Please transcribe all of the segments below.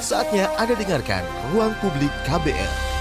Saatnya Anda dengarkan Ruang Publik KBR.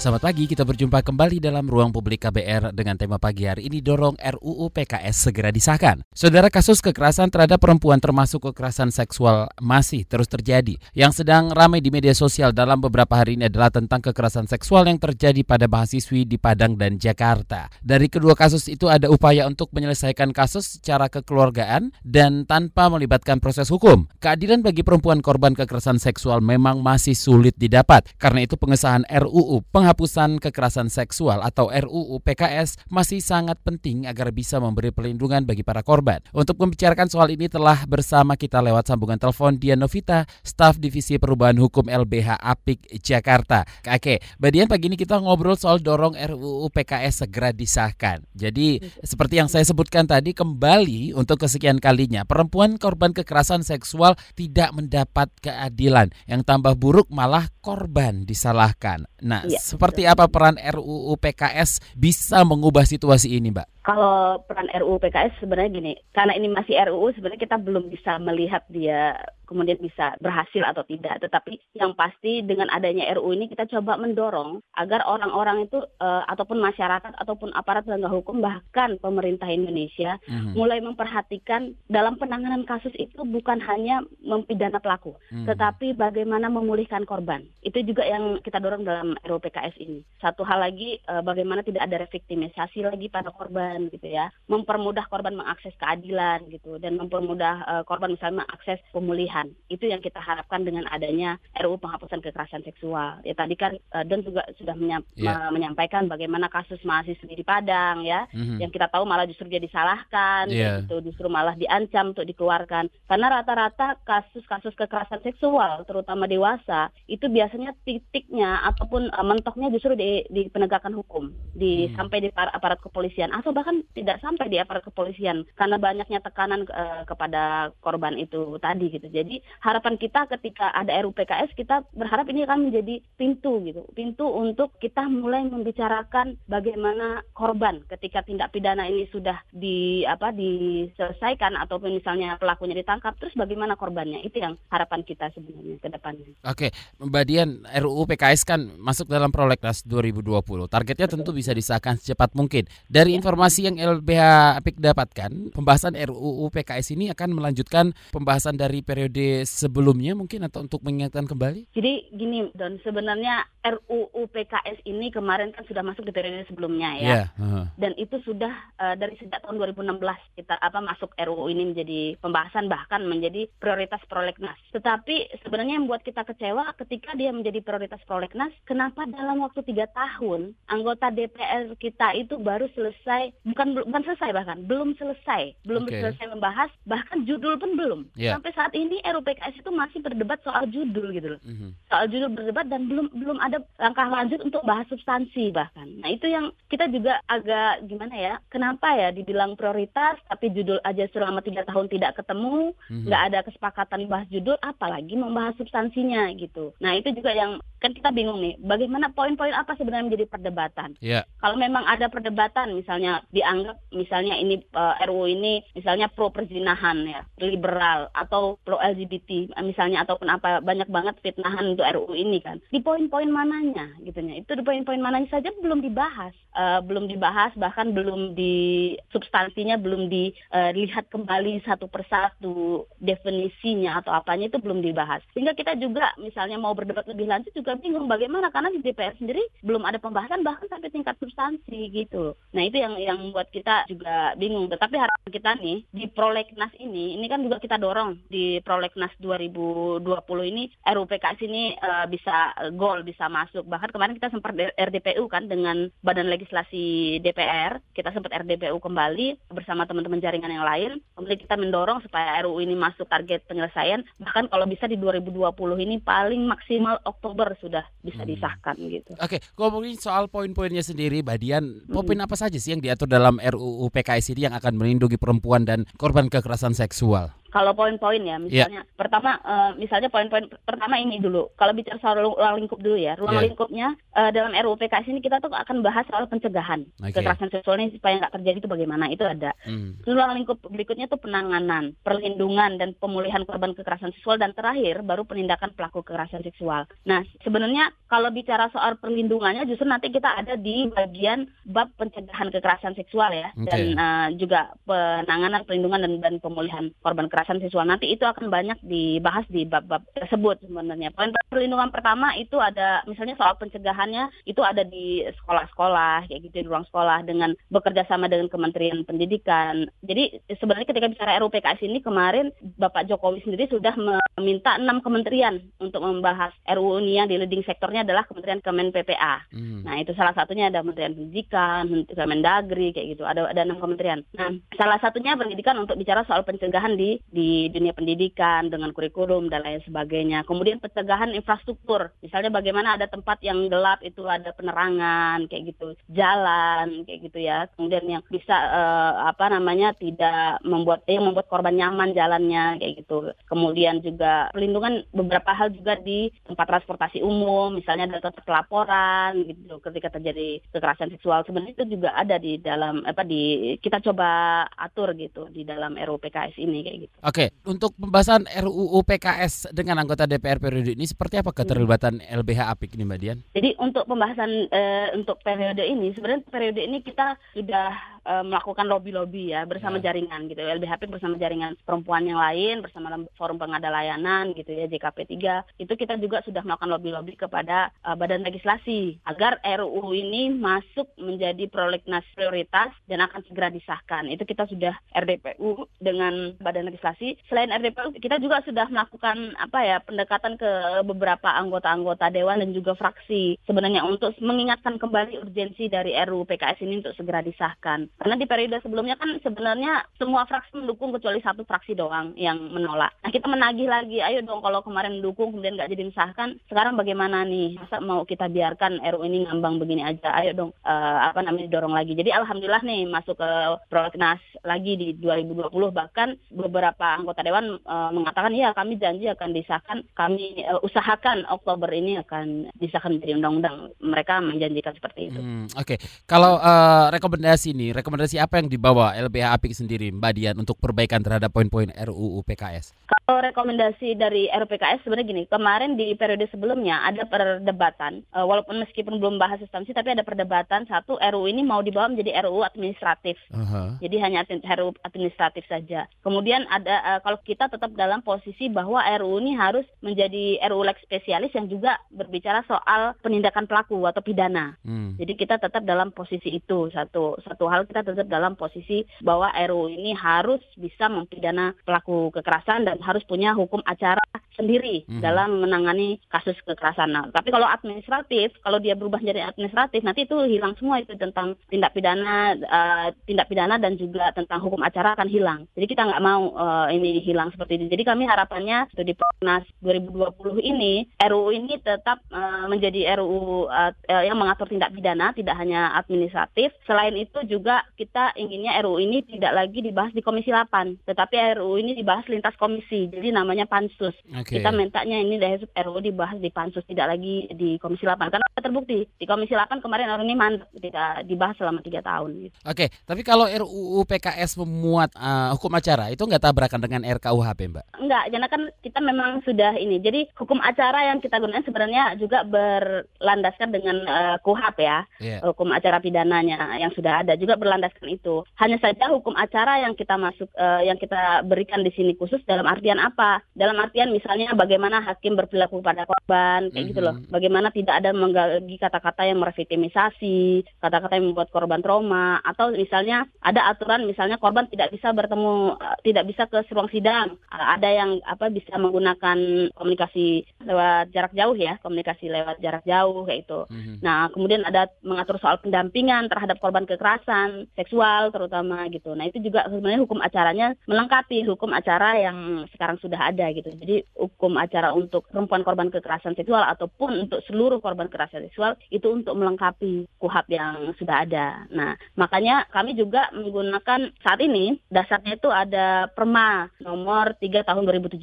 Selamat pagi, kita berjumpa kembali dalam ruang publik KBR dengan tema pagi hari ini dorong RUU PKS segera disahkan. Saudara kasus kekerasan terhadap perempuan termasuk kekerasan seksual masih terus terjadi. Yang sedang ramai di media sosial dalam beberapa hari ini adalah tentang kekerasan seksual yang terjadi pada mahasiswi di Padang dan Jakarta. Dari kedua kasus itu ada upaya untuk menyelesaikan kasus secara kekeluargaan dan tanpa melibatkan proses hukum. Keadilan bagi perempuan korban kekerasan seksual memang masih sulit didapat. Karena itu pengesahan RUU penghapusan penghapusan kekerasan seksual atau RUU PKS masih sangat penting agar bisa memberi pelindungan bagi para korban. Untuk membicarakan soal ini telah bersama kita lewat sambungan telepon Dian Novita, staf Divisi Perubahan Hukum LBH Apik Jakarta. Oke, Mbak Dian pagi ini kita ngobrol soal dorong RUU PKS segera disahkan. Jadi seperti yang saya sebutkan tadi kembali untuk kesekian kalinya perempuan korban kekerasan seksual tidak mendapat keadilan. Yang tambah buruk malah korban disalahkan. Nah, ya, seperti apa peran RUU PKS bisa mengubah situasi ini, Mbak? Kalau peran RUU PKS sebenarnya gini, karena ini masih RUU sebenarnya kita belum bisa melihat dia kemudian bisa berhasil atau tidak. Tetapi yang pasti dengan adanya RUU ini kita coba mendorong agar orang-orang itu uh, ataupun masyarakat ataupun aparat penegak hukum bahkan pemerintah Indonesia mm-hmm. mulai memperhatikan dalam penanganan kasus itu bukan hanya mempidana pelaku, mm-hmm. tetapi bagaimana memulihkan korban. Itu juga yang kita dorong dalam RUU PKS ini. Satu hal lagi uh, bagaimana tidak ada reviktimisasi lagi pada korban korban gitu ya mempermudah korban mengakses keadilan gitu dan mempermudah uh, korban misalnya mengakses pemulihan itu yang kita harapkan dengan adanya RUU penghapusan kekerasan seksual ya tadi kan uh, Don juga sudah menyam, yeah. menyampaikan bagaimana kasus mahasiswa di Padang ya mm-hmm. yang kita tahu malah justru dia disalahkan yeah. gitu justru malah diancam untuk dikeluarkan karena rata-rata kasus-kasus kekerasan seksual terutama dewasa itu biasanya titiknya ataupun uh, mentoknya justru di, di penegakan hukum di hmm. sampai di aparat kepolisian atau bahkan tidak sampai di aparat kepolisian karena banyaknya tekanan uh, kepada korban itu tadi gitu. Jadi harapan kita ketika ada RUU PKS kita berharap ini akan menjadi pintu gitu, pintu untuk kita mulai membicarakan bagaimana korban ketika tindak pidana ini sudah di apa diselesaikan ataupun misalnya pelakunya ditangkap terus bagaimana korbannya itu yang harapan kita sebenarnya ke depannya. Oke, Mbak Dian RUU PKS kan masuk dalam prolegnas 2020. Targetnya tentu bisa disahkan secepat mungkin. Dari ya. informasi informasi yang LBH Apik dapatkan, pembahasan RUU PKS ini akan melanjutkan pembahasan dari periode sebelumnya mungkin atau untuk mengingatkan kembali? Jadi gini Don, sebenarnya RUU PKS ini kemarin kan sudah masuk di periode sebelumnya ya. Yeah, uh. Dan itu sudah uh, dari sejak tahun 2016 kita apa masuk RUU ini menjadi pembahasan bahkan menjadi prioritas prolegnas. Tetapi sebenarnya yang membuat kita kecewa ketika dia menjadi prioritas prolegnas, kenapa dalam waktu tiga tahun anggota DPR kita itu baru selesai bukan bukan selesai bahkan belum selesai belum okay. selesai membahas bahkan judul pun belum yeah. sampai saat ini RUPKS itu masih berdebat soal judul gitu loh mm-hmm. soal judul berdebat dan belum belum ada langkah lanjut untuk bahas substansi bahkan nah itu yang kita juga agak gimana ya kenapa ya dibilang prioritas tapi judul aja selama tiga tahun tidak ketemu mm-hmm. nggak ada kesepakatan bahas judul apalagi membahas substansinya gitu nah itu juga yang kan kita bingung nih bagaimana poin-poin apa sebenarnya menjadi perdebatan yeah. kalau memang ada perdebatan misalnya dianggap misalnya ini uh, eh, RUU ini misalnya pro perzinahan ya, liberal atau pro LGBT misalnya ataupun apa banyak banget fitnahan untuk RUU ini kan. Di poin-poin mananya gitu ya. Itu di poin-poin mananya saja belum dibahas. Uh, belum dibahas bahkan belum di substansinya belum dilihat uh, kembali satu persatu definisinya atau apanya itu belum dibahas. Sehingga kita juga misalnya mau berdebat lebih lanjut juga bingung bagaimana karena di DPR sendiri belum ada pembahasan bahkan sampai tingkat substansi gitu. Nah, itu yang yang membuat kita juga bingung. Tetapi harapan kita nih di prolegnas ini, ini kan juga kita dorong di prolegnas 2020 ini RUPKS ini uh, bisa gol, bisa masuk. Bahkan kemarin kita sempat RDPU kan dengan Badan Legislasi DPR, kita sempat RDPU kembali bersama teman-teman jaringan yang lain. Kemudian kita mendorong supaya RUU ini masuk target penyelesaian. Bahkan kalau bisa di 2020 ini paling maksimal Oktober sudah bisa hmm. disahkan gitu. Oke, okay. ngomongin soal poin-poinnya sendiri, Badian, poin hmm. apa saja sih yang diatur dalam RUU PKS ini yang akan melindungi perempuan dan korban kekerasan seksual? Kalau poin-poin ya, misalnya yeah. pertama uh, misalnya poin-poin pertama ini dulu. Kalau bicara soal ruang lingkup dulu ya, ruang yeah. lingkupnya uh, dalam RUU PKS ini kita tuh akan bahas soal pencegahan okay. kekerasan seksual ini supaya nggak terjadi itu bagaimana itu ada. Mm. Ruang lingkup berikutnya tuh penanganan, perlindungan dan pemulihan korban kekerasan seksual dan terakhir baru penindakan pelaku kekerasan seksual. Nah sebenarnya kalau bicara soal perlindungannya justru nanti kita ada di bagian bab pencegahan kekerasan seksual ya okay. dan uh, juga penanganan perlindungan dan, dan pemulihan korban kekerasan seksual nanti itu akan banyak dibahas di bab-bab tersebut sebenarnya. Poin perlindungan pertama itu ada misalnya soal pencegahannya itu ada di sekolah-sekolah kayak gitu di ruang sekolah dengan bekerja sama dengan Kementerian Pendidikan. Jadi sebenarnya ketika bicara RUU PKS ini kemarin Bapak Jokowi sendiri sudah meminta enam kementerian untuk membahas RUU ini yang di leading sektornya adalah Kementerian Kemen PPA. Hmm. Nah itu salah satunya ada Kementerian Pendidikan, Kemendagri kayak gitu. Ada ada enam kementerian. Nah salah satunya pendidikan untuk bicara soal pencegahan di di dunia pendidikan dengan kurikulum dan lain sebagainya. Kemudian pencegahan infrastruktur, misalnya bagaimana ada tempat yang gelap itu ada penerangan kayak gitu, jalan kayak gitu ya. Kemudian yang bisa uh, apa namanya tidak membuat eh, membuat korban nyaman jalannya kayak gitu. Kemudian juga perlindungan beberapa hal juga di tempat transportasi umum, misalnya tempat pelaporan gitu ketika terjadi kekerasan seksual. Sebenarnya itu juga ada di dalam apa di kita coba atur gitu di dalam RUU PKS ini kayak gitu. Oke, untuk pembahasan RUU PKS dengan anggota DPR periode ini seperti apa keterlibatan hmm. LBH Apik ini Mbak Dian? Jadi untuk pembahasan uh, untuk periode ini sebenarnya periode ini kita sudah uh, melakukan lobby-lobby ya bersama yeah. jaringan gitu. LBHP bersama jaringan perempuan yang lain bersama forum pengada layanan gitu ya JKP 3 itu kita juga sudah melakukan lobby-lobby kepada uh, badan legislasi agar RUU ini masuk menjadi prolegnas prioritas dan akan segera disahkan. Itu kita sudah RDPU dengan badan legislasi. Selain RDPU kita juga sudah melakukan apa ya pendekatan ke beberapa anggota-anggota dewan dan juga fraksi. Sebenarnya untuk mengingatkan kembali urgensi dari RUU PKS ini untuk segera disahkan karena di periode sebelumnya kan sebenarnya semua fraksi mendukung kecuali satu fraksi doang yang menolak. Nah kita menagih lagi, ayo dong kalau kemarin mendukung kemudian nggak jadi disahkan, sekarang bagaimana nih? Masa mau kita biarkan RU ini ngambang begini aja? Ayo dong uh, apa namanya didorong lagi. Jadi alhamdulillah nih masuk ke prolegnas lagi di 2020 bahkan beberapa anggota dewan uh, mengatakan ya kami janji akan disahkan, kami uh, usahakan Oktober ini akan disahkan menjadi undang-undang. Mereka menjanjikan seperti itu. Hmm, Oke, okay. kalau uh, rekomendasi ini rekomendasi apa yang dibawa LBH Apik sendiri Mbak Dian untuk perbaikan terhadap poin-poin RUU PKS? Kalau rekomendasi dari RUU PKS sebenarnya gini, kemarin di periode sebelumnya ada perdebatan, uh, walaupun meskipun belum bahas substansi tapi ada perdebatan satu RUU ini mau dibawa menjadi RUU administratif. Uh-huh. Jadi hanya RUU administratif saja. Kemudian ada uh, kalau kita tetap dalam posisi bahwa RUU ini harus menjadi RUU lex spesialis yang juga berbicara soal penindakan pelaku atau pidana. Hmm. Jadi kita tetap dalam posisi itu satu satu hal kita tetap dalam posisi bahwa RUU ini harus bisa mempidana pelaku kekerasan dan harus punya hukum acara sendiri hmm. dalam menangani kasus kekerasan. Nah, tapi kalau administratif, kalau dia berubah jadi administratif, nanti itu hilang semua itu tentang tindak pidana, uh, tindak pidana dan juga tentang hukum acara akan hilang. Jadi kita nggak mau uh, ini hilang seperti itu. Jadi kami harapannya di Pronas 2020 ini RUU ini tetap uh, menjadi RUU uh, yang mengatur tindak pidana, tidak hanya administratif. Selain itu juga kita inginnya RUU ini tidak lagi dibahas di Komisi 8, tetapi RUU ini dibahas lintas komisi, jadi namanya pansus. Okay. Kita mintanya ini dari RUU dibahas di pansus, tidak lagi di Komisi 8 karena terbukti di Komisi 8 kemarin RUU ini mandek tidak dibahas selama tiga tahun. Gitu. Oke, okay. tapi kalau RUU PKS memuat uh, hukum acara itu nggak tabrakan dengan RKUHP, Mbak? Enggak, karena kan kita memang sudah ini. Jadi hukum acara yang kita gunakan sebenarnya juga berlandaskan dengan uh, KUHP ya, yeah. hukum acara pidananya yang sudah ada juga berlandaskan itu. Hanya saja hukum acara yang kita masuk uh, yang kita berikan di sini khusus dalam artian apa? Dalam artian misalnya bagaimana hakim berperilaku pada korban kayak mm -hmm. gitu loh. Mhm. Bagaimana tidak ada menggali kata-kata yang mereviktimisasi, kata-kata yang membuat korban trauma atau misalnya ada aturan misalnya korban tidak bisa bertemu uh, tidak bisa ke ruang sidang. Uh, ada yang apa bisa menggunakan komunikasi lewat jarak jauh ya, komunikasi lewat jarak jauh kayak itu. Mm-hmm. Nah, kemudian ada mengatur soal pendampingan terhadap korban kekerasan seksual terutama gitu. Nah, itu juga sebenarnya hukum acaranya melengkapi hukum acara yang sekarang sudah ada gitu. Jadi hukum acara untuk perempuan korban kekerasan seksual ataupun untuk seluruh korban kekerasan seksual itu untuk melengkapi kuhab yang sudah ada. Nah, makanya kami juga menggunakan saat ini dasarnya itu ada Perma nomor 3 tahun 2017.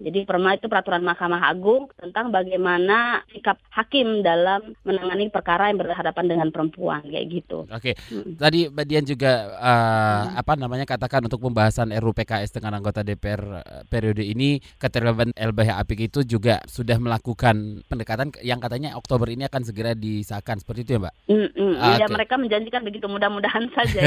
Jadi Perma itu peraturan Mahkamah Agung tentang bagaimana sikap hakim dalam menangani perkara yang berhadapan dengan perempuan kayak gitu. Oke. Hmm. Tadi Mbak Dian juga uh, hmm. apa namanya katakan untuk pembahasan RUU PKS dengan anggota DPR eh, periode ini keterlibatan LBH Apik itu juga sudah melakukan pendekatan yang katanya Oktober ini akan segera disahkan seperti itu ya, Mbak? Mm -mm. Uh, ya okay. mereka menjanjikan begitu mudah-mudahan saja.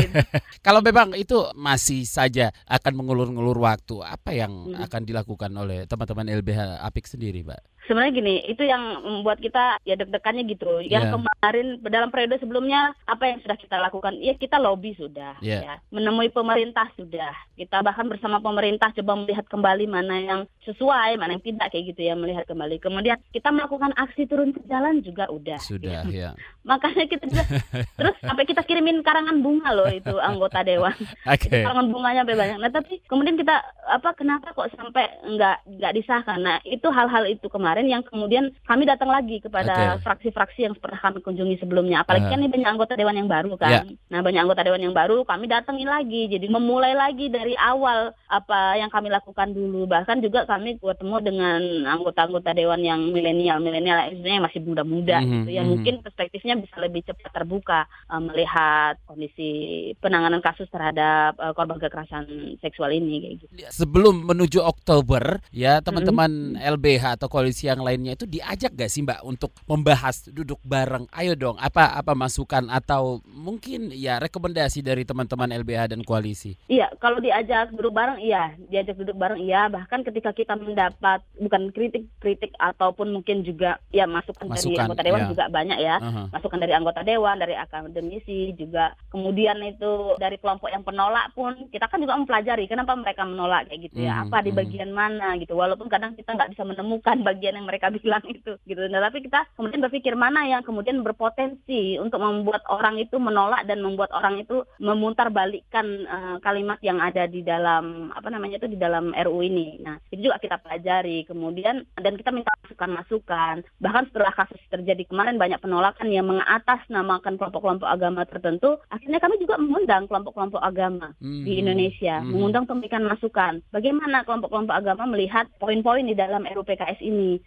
Kalau memang itu masih saja akan mengulur-ngulur waktu, apa yang hmm. akan dilakukan oleh teman-teman LBH Apik sendiri, Mbak? Sebenarnya gini itu yang membuat kita ya deg-degannya gitu. Yang yeah. kemarin dalam periode sebelumnya apa yang sudah kita lakukan? Ya kita lobby sudah yeah. ya. Menemui pemerintah sudah. Kita bahkan bersama pemerintah coba melihat kembali mana yang sesuai mana yang tidak kayak gitu ya melihat kembali. Kemudian kita melakukan aksi turun ke jalan juga udah sudah gitu. ya makanya kita juga terus sampai kita kirimin karangan bunga loh itu anggota dewan. Okay. karangan bunganya sampai banyak. Nah tapi kemudian kita apa kenapa kok sampai nggak nggak disahkan? Nah itu hal-hal itu kemarin kemarin yang kemudian kami datang lagi kepada fraksi-fraksi okay. yang pernah kami kunjungi sebelumnya. Apalagi uh. kan ini banyak anggota dewan yang baru kan. Yeah. Nah, banyak anggota dewan yang baru kami datangi lagi. Jadi memulai lagi dari awal apa yang kami lakukan dulu. Bahkan juga kami bertemu dengan anggota-anggota dewan yang milenial, milenial yang masih muda-muda mm -hmm. gitu. Yang mm -hmm. mungkin perspektifnya bisa lebih cepat terbuka uh, melihat kondisi penanganan kasus terhadap uh, korban kekerasan seksual ini kayak gitu. Sebelum menuju Oktober ya teman-teman mm -hmm. LBH atau koalisi yang lainnya itu diajak gak sih Mbak untuk membahas duduk bareng? Ayo dong, apa apa masukan atau mungkin ya rekomendasi dari teman-teman LBH dan koalisi? Iya, kalau diajak duduk bareng iya, diajak duduk bareng iya. Bahkan ketika kita mendapat bukan kritik-kritik ataupun mungkin juga ya masukan, masukan dari anggota dewan iya. juga banyak ya. Uh-huh. Masukan dari anggota dewan, dari akademisi juga. Kemudian itu dari kelompok yang penolak pun kita kan juga mempelajari kenapa mereka menolak kayak gitu ya. Hmm, apa di hmm. bagian mana gitu. Walaupun kadang kita nggak bisa menemukan bagian yang mereka bilang itu gitu. Nah, tapi kita kemudian berpikir mana yang kemudian berpotensi untuk membuat orang itu menolak dan membuat orang itu memutar balikkan uh, kalimat yang ada di dalam apa namanya itu di dalam RU ini. Nah, itu juga kita pelajari kemudian dan kita minta masukan-masukan. Bahkan setelah kasus terjadi kemarin banyak penolakan yang mengatasnamakan kelompok-kelompok agama tertentu, akhirnya kami juga mengundang kelompok-kelompok agama hmm. di Indonesia, hmm. mengundang memberikan masukan. Bagaimana kelompok-kelompok agama melihat poin-poin di dalam RUU PKS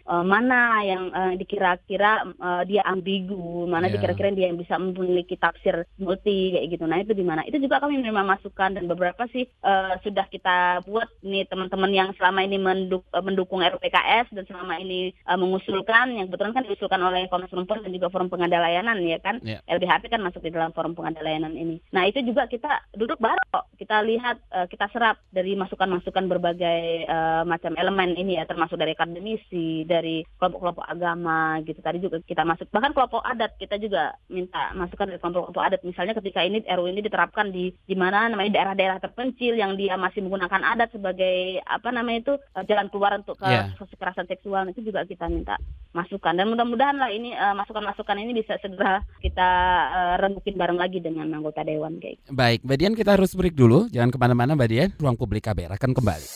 uh, mana yang uh, dikira-kira uh, dia ambigu, mana yeah. dikira-kira dia yang bisa memiliki tafsir multi kayak gitu. Nah itu di mana? Itu juga kami menerima masukan dan beberapa sih uh, sudah kita buat nih teman-teman yang selama ini menduk, mendukung RUPKS dan selama ini uh, mengusulkan, yang kebetulan kan diusulkan oleh Komnas Perempuan dan juga Forum Pengada Layanan ya kan, yeah. LBHP kan masuk di dalam Forum Pengada Layanan ini. Nah itu juga kita duduk bareng kok, kita lihat, uh, kita serap dari masukan-masukan berbagai uh, macam elemen ini ya, termasuk dari akademisi, dari kelompok-kelompok agama gitu. Tadi juga kita masuk bahkan kelompok adat kita juga minta masukan dari kelompok-kelompok adat. Misalnya ketika ini RU ini diterapkan di di mana namanya daerah-daerah terpencil yang dia masih menggunakan adat sebagai apa namanya itu eh, jalan keluar untuk ke yeah. kekerasan seksual itu juga kita minta masukan dan mudah-mudahan lah ini uh, masukan-masukan ini bisa segera kita uh, rembukin bareng lagi dengan anggota dewan kayak. Gitu. Baik, Mbak Dian kita harus break dulu, jangan ke mana-mana Mbak Dian. Ruang Publik KBR akan kembali.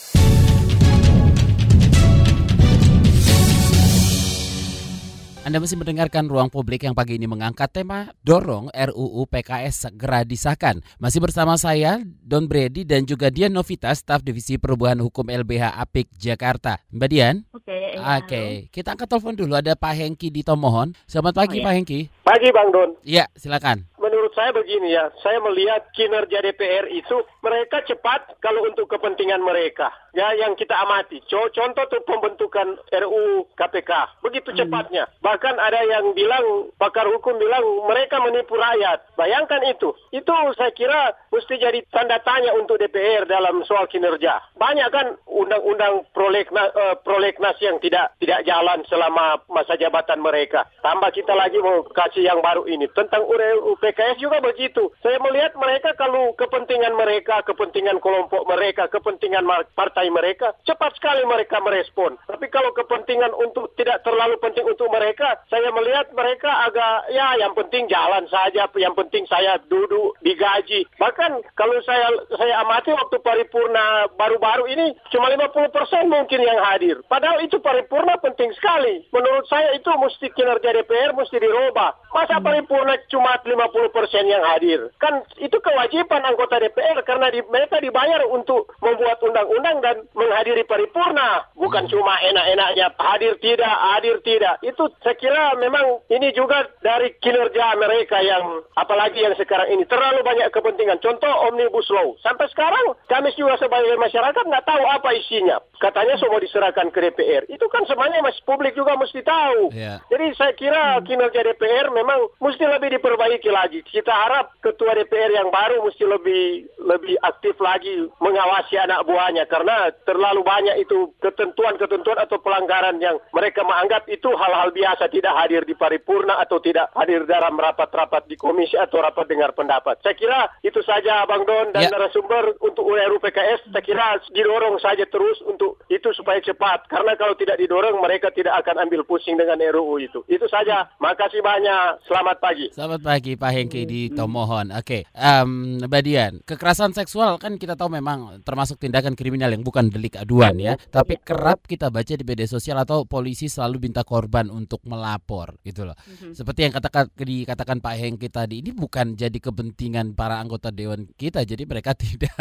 Anda masih mendengarkan ruang publik yang pagi ini mengangkat tema dorong RUU PKS segera disahkan. Masih bersama saya Don Brady dan juga Dian Novita, staf divisi perubahan hukum LBH Apik Jakarta. Mbak Dian? Oke. Okay, Oke, okay. kita angkat telepon dulu. Ada Pak Hengki di Tomohon. Selamat pagi oh, ya. Pak Hengki. Pagi Bang Don. Iya, silakan menurut saya begini ya, saya melihat kinerja DPR itu mereka cepat kalau untuk kepentingan mereka. Ya, yang kita amati. Contoh tuh pembentukan RUU KPK. Begitu hmm. cepatnya. Bahkan ada yang bilang, pakar hukum bilang mereka menipu rakyat. Bayangkan itu. Itu saya kira mesti jadi tanda tanya untuk DPR dalam soal kinerja. Banyak kan undang-undang prolegnas, uh, eh, prolegnas yang tidak tidak jalan selama masa jabatan mereka. Tambah kita lagi mau kasih yang baru ini tentang RUU PKS juga begitu. Saya melihat mereka kalau kepentingan mereka, kepentingan kelompok mereka, kepentingan partai mereka, cepat sekali mereka merespon. Tapi kalau kepentingan untuk tidak terlalu penting untuk mereka, saya melihat mereka agak ya yang penting jalan saja, yang penting saya duduk digaji. Bahkan kalau saya saya amati waktu paripurna baru-baru ini cuma 50% mungkin yang hadir. Padahal itu paripurna penting sekali. Menurut saya itu mesti kinerja DPR mesti dirubah. Masa hmm. paripurna cuma 50% yang hadir? Kan itu kewajiban anggota DPR karena di, mereka dibayar untuk membuat undang-undang dan menghadiri paripurna. Bukan hmm. cuma enak-enaknya hadir tidak, hadir tidak. Itu saya kira memang ini juga dari kinerja mereka yang apalagi yang sekarang ini terlalu banyak kepentingan. Contoh Omnibus Law. Sampai sekarang kami juga sebagai masyarakat nggak tahu apa isinya. Katanya semua diserahkan ke DPR. Itu kan semuanya masih publik juga mesti tahu. Yeah. Jadi saya kira kinerja DPR memang mesti lebih diperbaiki lagi. Kita harap ketua DPR yang baru mesti lebih lebih aktif lagi mengawasi anak buahnya karena terlalu banyak itu ketentuan-ketentuan atau pelanggaran yang mereka menganggap itu hal-hal biasa tidak hadir di paripurna atau tidak hadir dalam rapat-rapat di komisi atau rapat dengar pendapat. Saya kira itu saja Bang Don dan ya. narasumber untuk URU PKS saya kira didorong saja terus untuk itu supaya cepat karena kalau tidak didorong mereka tidak akan ambil pusing dengan RUU itu. Itu saja. Makasih banyak. Selamat pagi. Selamat pagi Pak Hengki di Tomohon. Oke, okay. um, Badian, kekerasan seksual kan kita tahu memang termasuk tindakan kriminal yang bukan delik aduan ya, tapi kerap kita baca di media sosial atau polisi selalu minta korban untuk melapor gitu loh. Mm-hmm. Seperti yang katakan dikatakan Pak Hengki tadi, ini bukan jadi kepentingan para anggota dewan kita, jadi mereka tidak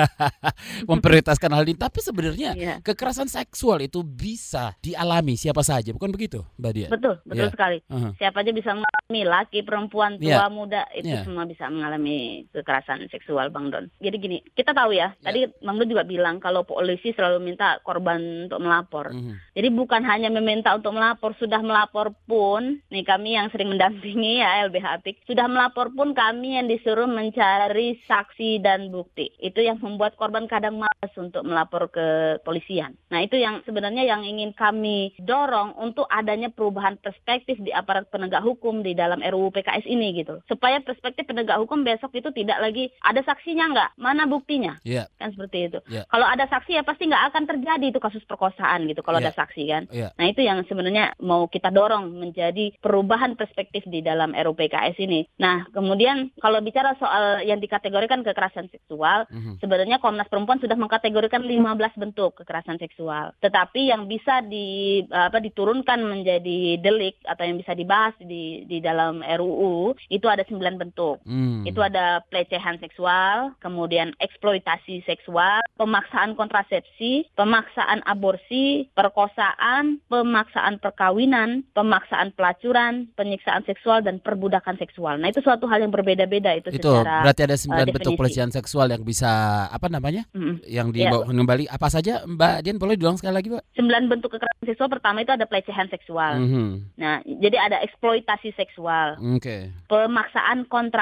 memprioritaskan hal ini, tapi sebenarnya yeah. kekerasan seksual itu bisa dialami siapa saja, bukan begitu, Mbak Dian? Betul, betul yeah. sekali. Uh-huh. Siapa aja bisa mengalami, laki, perempuan, tua, yeah. muda, itu yeah. semua bisa mengalami kekerasan seksual, Bang Don. Jadi gini, kita tahu ya, yeah. tadi Bang Don juga bilang kalau polisi selalu minta korban untuk melapor. Uh-huh. Jadi bukan hanya meminta untuk melapor, sudah melapor pun, nih kami yang sering mendampingi ya LBH Apik, sudah melapor pun kami yang disuruh mencari saksi dan bukti. Itu yang membuat korban kadang malas untuk melapor ke polisian. Nah itu yang sebenarnya yang ingin kami dorong untuk adanya perubahan perspektif di aparat penegak hukum di dalam RUU PKS ini gitu. Supaya perspektif penegak hukum besok itu tidak lagi ada saksinya nggak, mana buktinya, yeah. kan seperti itu. Yeah. Kalau ada saksi ya pasti nggak akan terjadi itu kasus perkosaan gitu kalau yeah. ada saksi kan. Yeah. Nah itu yang sebenarnya mau kita dorong menjadi perubahan perspektif di dalam RUU PKS ini. Nah kemudian kalau bicara soal yang dikategorikan kekerasan seksual, mm -hmm. sebenarnya Komnas Perempuan sudah mengkategorikan 15 bentuk kekerasan seksual. Tetapi yang bisa di apa diturunkan menjadi delik atau yang bisa dibahas di di dalam RUU itu ada sembilan bentuk. Hmm. Itu ada pelecehan seksual, kemudian eksploitasi seksual, pemaksaan kontrasepsi, pemaksaan aborsi, perkosaan, pemaksaan perkawinan, pemaksaan pelacuran, penyiksaan seksual dan perbudakan seksual. Nah, itu suatu hal yang berbeda-beda itu, itu secara berarti ada sembilan uh, bentuk pelecehan seksual yang bisa apa namanya? Hmm. Yang dibawa ya. kembali apa saja Mbak Dian boleh diulang sekali lagi, Mbak? Sembilan bentuk kekerasan seksual pertama itu ada pelecehan seksual. Mm -hmm. Nah, jadi ada eksploitasi seksual. Oke. Okay. Pemaksaan kontrasepsi,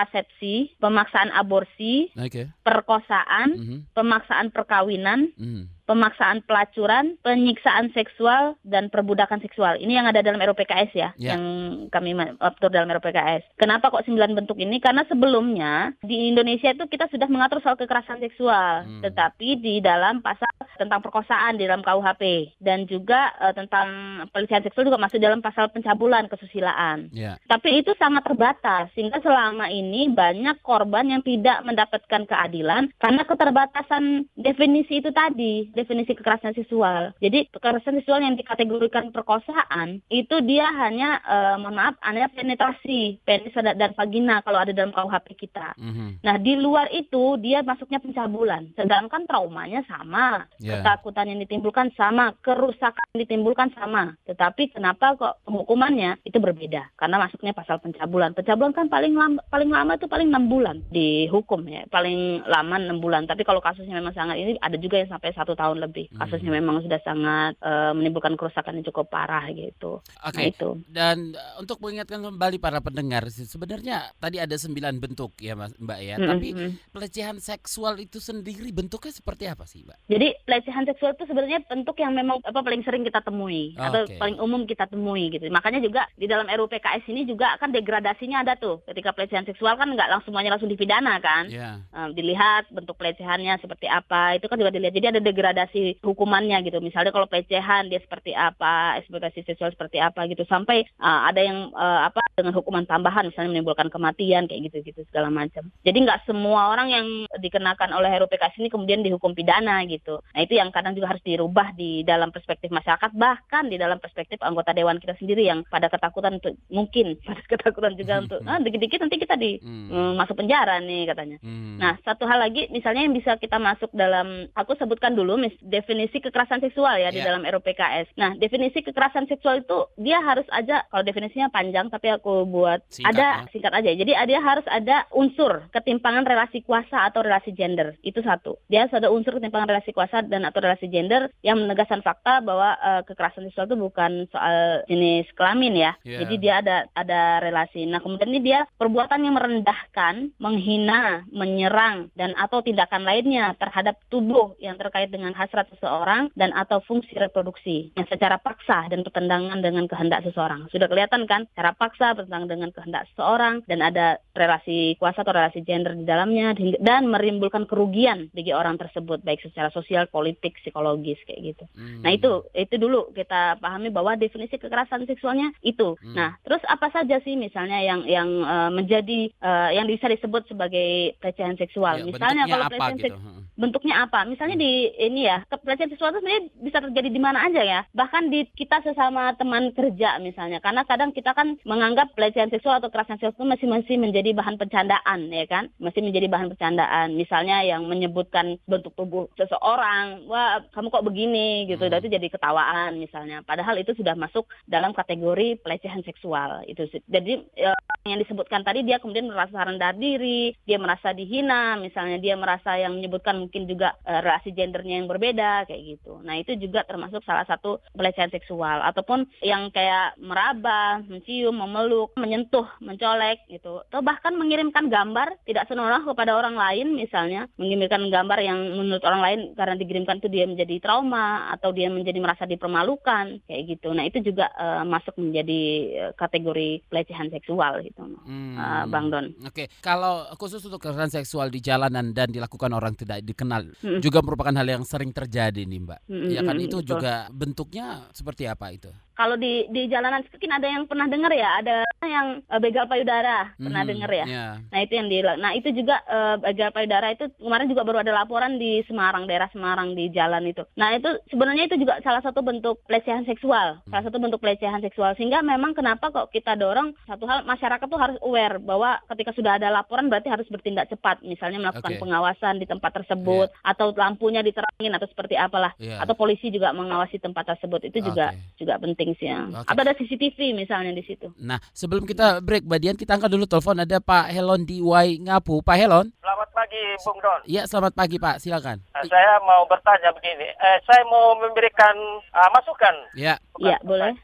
pemaksaan aborsi, okay. perkosaan, mm -hmm. pemaksaan perkawinan, mm -hmm pemaksaan pelacuran, penyiksaan seksual dan perbudakan seksual. Ini yang ada dalam RUPKS ya, yeah. yang kami atur dalam RUPKS. Kenapa kok sembilan bentuk ini? Karena sebelumnya di Indonesia itu kita sudah mengatur soal kekerasan seksual, hmm. tetapi di dalam pasal tentang perkosaan di dalam KUHP dan juga uh, tentang pelecehan seksual juga masuk dalam pasal pencabulan kesusilaan. Yeah. Tapi itu sangat terbatas sehingga selama ini banyak korban yang tidak mendapatkan keadilan karena keterbatasan definisi itu tadi definisi kekerasan seksual. Jadi kekerasan seksual yang dikategorikan perkosaan itu dia hanya uh, mohon maaf hanya penetrasi penis dan vagina kalau ada dalam KUHP kita. Mm-hmm. Nah di luar itu dia masuknya pencabulan. Sedangkan traumanya sama, yeah. ketakutan yang ditimbulkan sama, kerusakan yang ditimbulkan sama. Tetapi kenapa kok hukumannya itu berbeda? Karena masuknya pasal pencabulan. Pencabulan kan paling lama, paling lama itu paling enam bulan dihukum ya, paling lama enam bulan. Tapi kalau kasusnya memang sangat ini ada juga yang sampai satu tahun lebih. Hmm. Kasusnya hmm. memang sudah sangat uh, menimbulkan kerusakan yang cukup parah gitu. Oke. Okay. Nah, itu. Dan uh, untuk mengingatkan kembali para pendengar, sebenarnya tadi ada sembilan bentuk ya Mas Mbak ya. Hmm. Tapi hmm. pelecehan seksual itu sendiri bentuknya seperti apa sih Mbak? Jadi pelecehan seksual itu sebenarnya bentuk yang memang apa paling sering kita temui okay. atau paling umum kita temui gitu. Makanya juga di dalam RUU PKS ini juga kan degradasinya ada tuh. Ketika pelecehan seksual kan nggak langsung semuanya langsung dipidana kan. Yeah. Um, dilihat bentuk pelecehannya seperti apa. Itu kan juga dilihat. Jadi ada degradasi hukumannya gitu. Misalnya kalau pelecehan dia seperti apa, eksploitasi seksual seperti apa gitu. Sampai uh, ada yang uh, apa dengan hukuman tambahan misalnya menimbulkan kematian kayak gitu-gitu segala macam. Jadi nggak semua orang yang dikenakan oleh RUU PKS ini kemudian dihukum pidana gitu. Nah itu yang kadang juga harus dirubah di dalam perspektif masyarakat bahkan di dalam perspektif anggota dewan kita sendiri yang pada ketakutan untuk mungkin pada ketakutan juga untuk ah dikit-dikit nanti kita di hmm. mm, masuk penjara nih katanya. Hmm. Nah satu hal lagi misalnya yang bisa kita masuk dalam aku sebutkan dulu mis, definisi kekerasan seksual ya yeah. di ya. dalam RUPKS. Nah definisi kekerasan seksual itu dia harus aja kalau definisinya panjang tapi aku buat singkat, ada ya. singkat aja. Jadi dia harus ada unsur ketimpangan relasi kuasa atau relasi gender itu satu. Dia harus ada unsur ketimpangan relasi kuasa dan atau relasi gender yang menegaskan fakta bahwa uh, kekerasan seksual itu bukan soal jenis kelamin ya. Yeah. Jadi dia ada ada relasi. Nah kemudian ini dia perbuatan yang merendahkan, menghina, menyerang dan atau tindakan lainnya terhadap tubuh yang terkait dengan hasrat seseorang dan atau fungsi reproduksi yang secara paksa dan bertentangan dengan kehendak seseorang. Sudah kelihatan kan? Secara paksa bertentangan dengan kehendak seseorang dan ada relasi kuasa atau relasi gender di dalamnya dan menimbulkan kerugian bagi orang tersebut baik secara sosial, politik, psikologis kayak gitu. Hmm. Nah itu itu dulu kita pahami bahwa definisi kekerasan seksualnya itu. Hmm. Nah terus apa saja sih misalnya yang yang uh, menjadi uh, yang bisa disebut sebagai pelecehan seksual? Ya, misalnya kalau pelecehan gitu? seksual bentuknya apa? Misalnya di ini ya pelecehan seksual itu sebenarnya bisa terjadi di mana aja ya. Bahkan di kita sesama teman kerja misalnya. Karena kadang kita kan menganggap pelecehan seksual atau kekerasan seksual itu masih masih menjadi bahan bercandaan ya kan? Masih menjadi bahan bercandaan. Misalnya yang menyebutkan bentuk tubuh seseorang, wah kamu kok begini gitu, hmm. itu jadi ketawaan misalnya. Padahal itu sudah masuk dalam kategori pelecehan seksual itu. Jadi ya, yang disebutkan tadi dia kemudian merasa rendah diri, dia merasa dihina, misalnya dia merasa yang menyebutkan mungkin juga uh, relasi gendernya yang berbeda kayak gitu. Nah itu juga termasuk salah satu pelecehan seksual ataupun yang kayak meraba, mencium, memeluk, menyentuh, mencolek gitu, atau bahkan mengirimkan gambar tidak senonoh kepada orang lain misalnya mengirimkan gambar yang menurut orang lain karena dikirimkan itu dia menjadi trauma atau dia menjadi merasa dipermalukan kayak gitu. Nah itu juga uh, masuk menjadi uh, kategori pelecehan seksual gitu, hmm. uh, Bang Don. Oke, okay. kalau khusus untuk kekerasan seksual di jalanan dan dilakukan orang tidak dikenal hmm. juga merupakan hal yang sering terjadi nih Mbak. Hmm, ya kan itu betul. juga bentuknya seperti apa itu? Kalau di di jalanan mungkin ada yang pernah dengar ya, ada yang uh, begal payudara pernah hmm, dengar ya. Yeah. Nah itu yang di, nah itu juga uh, begal payudara itu kemarin juga baru ada laporan di Semarang, daerah Semarang di jalan itu. Nah itu sebenarnya itu juga salah satu bentuk pelecehan seksual, hmm. salah satu bentuk pelecehan seksual. Sehingga memang kenapa kok kita dorong satu hal masyarakat tuh harus aware bahwa ketika sudah ada laporan berarti harus bertindak cepat, misalnya melakukan okay. pengawasan di tempat tersebut yeah. atau lampunya diterangin atau seperti apalah, yeah. atau polisi juga mengawasi tempat tersebut itu juga okay. juga penting penting sih ya. Okay. Atau ada CCTV misalnya di situ. Nah, sebelum kita break, Badian kita angkat dulu telepon ada Pak Helon di Wai Ngapu. Pak Helon. Selamat pagi, Bung Don. Iya, selamat pagi Pak. Silakan. Nah, saya mau bertanya begini. Eh, saya mau memberikan uh, masukan. Iya. Iya, boleh.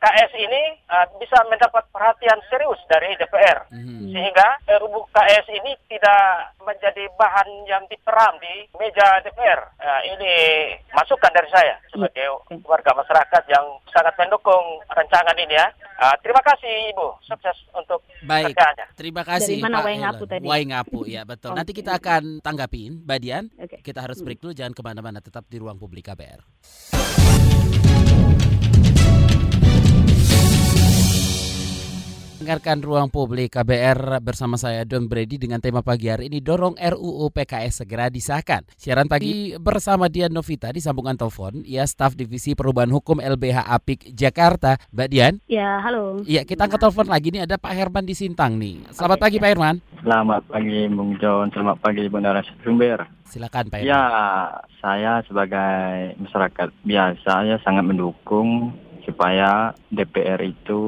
KS ini uh, bisa mendapat perhatian serius dari DPR hmm. sehingga RUU KS ini tidak menjadi bahan yang diteram di meja DPR. Uh, ini masukan dari saya sebagai iya. warga masyarakat yang sangat mendukung rancangan ini ya. Uh, terima kasih Ibu, sukses untuk Baik, kerjaannya. terima kasih Dari mana Pak Waingapu tadi? Waingapu, ya betul. Nanti kita akan tanggapin, Badian. Okay. Kita harus break dulu, jangan ke mana-mana, tetap di ruang publik KBR. Dengarkan ruang publik KBR bersama saya Don Brady dengan tema pagi hari ini dorong RUU PKS segera disahkan. Siaran pagi bersama Dian Novita di sambungan telepon, ya staf divisi perubahan hukum LBH Apik Jakarta, Mbak Dian. Ya, halo. Iya, kita angkat telepon lagi nih ada Pak Herman di Sintang nih. Selamat pagi Pak Herman. Selamat pagi Bung John, selamat pagi Bung Sumber. Silakan Pak Herman. Ya, saya sebagai masyarakat biasa ya sangat mendukung supaya DPR itu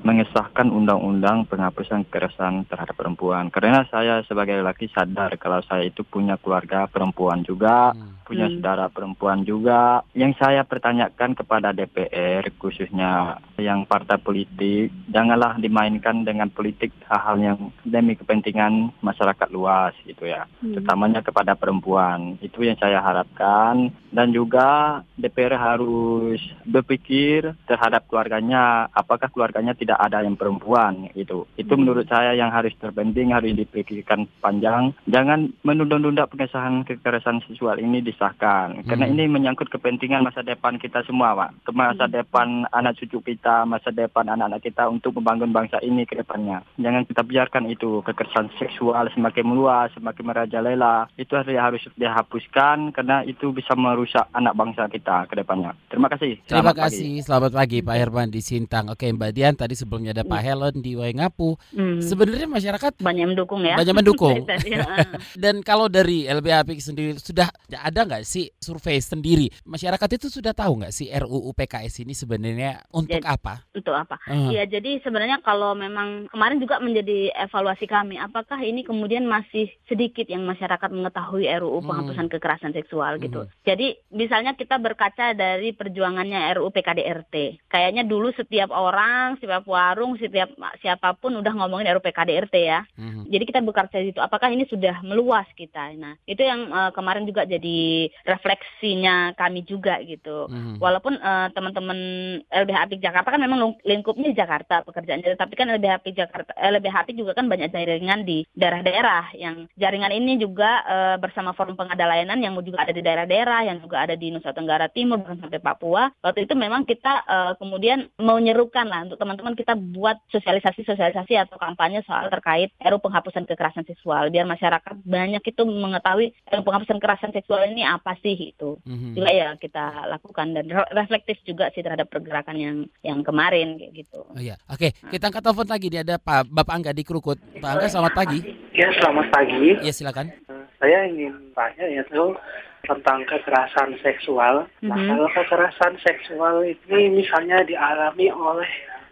mengesahkan undang-undang penghapusan kekerasan terhadap perempuan. Karena saya sebagai laki sadar kalau saya itu punya keluarga perempuan juga, hmm. punya hmm. saudara perempuan juga. Yang saya pertanyakan kepada DPR khususnya yang partai politik janganlah dimainkan dengan politik hal-hal yang demi kepentingan masyarakat luas gitu ya. Hmm. Terutamanya kepada perempuan. Itu yang saya harapkan dan juga DPR harus berpikir terhadap keluarganya apakah keluarganya tidak ada yang perempuan itu. Itu hmm. menurut saya yang harus terpenting harus dipikirkan panjang. Jangan menunda-nunda pengesahan kekerasan seksual ini disahkan karena hmm. ini menyangkut kepentingan masa depan kita semua, Pak. Masa hmm. depan anak cucu kita, masa depan anak-anak kita untuk membangun bangsa ini ke depannya. Jangan kita biarkan itu kekerasan seksual semakin meluas, semakin merajalela. Itu harus dihapuskan karena itu bisa merusak anak bangsa kita ke depannya. Terima kasih. Selamat Terima kasih. Pagi. Selamat pagi Pak Herman di Sintang. Oke Mbak Dian tadi sebelumnya ada Pak hmm. Helen di Waingapu. Hmm. Sebenarnya masyarakat banyak mendukung ya. Banyak mendukung. Dan kalau dari LBH sendiri sudah ada nggak sih survei sendiri masyarakat itu sudah tahu nggak sih RUU PKS ini sebenarnya untuk jadi, apa? Untuk apa? Iya, uh. jadi sebenarnya kalau memang kemarin juga menjadi evaluasi kami, apakah ini kemudian masih sedikit yang masyarakat mengetahui RUU hmm. penghapusan hmm. kekerasan seksual gitu. Hmm. Jadi misalnya kita berkaca dari perjuangannya RUU PKDRT. Kayaknya dulu setiap orang, setiap warung, setiap siapa pun udah ngomongin RUU PKDRT ya. Hmm. Jadi kita berkaca itu apakah ini sudah meluas kita. Nah, itu yang uh, kemarin juga jadi refleksinya kami juga gitu. Hmm. Walaupun uh, teman-teman LBH Apik Jakarta kan memang lingkupnya di Jakarta pekerjaannya, tapi kan LBH Apik Jakarta LBH Apik juga kan banyak jaringan di daerah-daerah yang jaringan ini juga uh, bersama forum pengada layanan yang juga ada di daerah-daerah, yang juga ada di Nusa Tenggara Timur bahkan sampai Papua. Waktu itu memang kita uh, kemudian mau nyerukan lah untuk teman-teman kita buat sosialisasi-sosialisasi atau kampanye soal terkait RUU penghapusan kekerasan seksual biar masyarakat banyak itu mengetahui RUU penghapusan kekerasan seksual ini apa sih itu. Mm-hmm. Juga ya kita lakukan dan reflektif juga sih terhadap pergerakan yang yang kemarin kayak gitu. Oh iya. Oke, okay. kita angkat telepon lagi dia ada Pak Bapak Angga di Krukut. Pak Angga selamat pagi. Ya, selamat pagi. Ya, silakan. Saya ingin tanya ya tuh tentang kekerasan seksual. Mm-hmm. Nah, kalau kekerasan seksual ini misalnya dialami oleh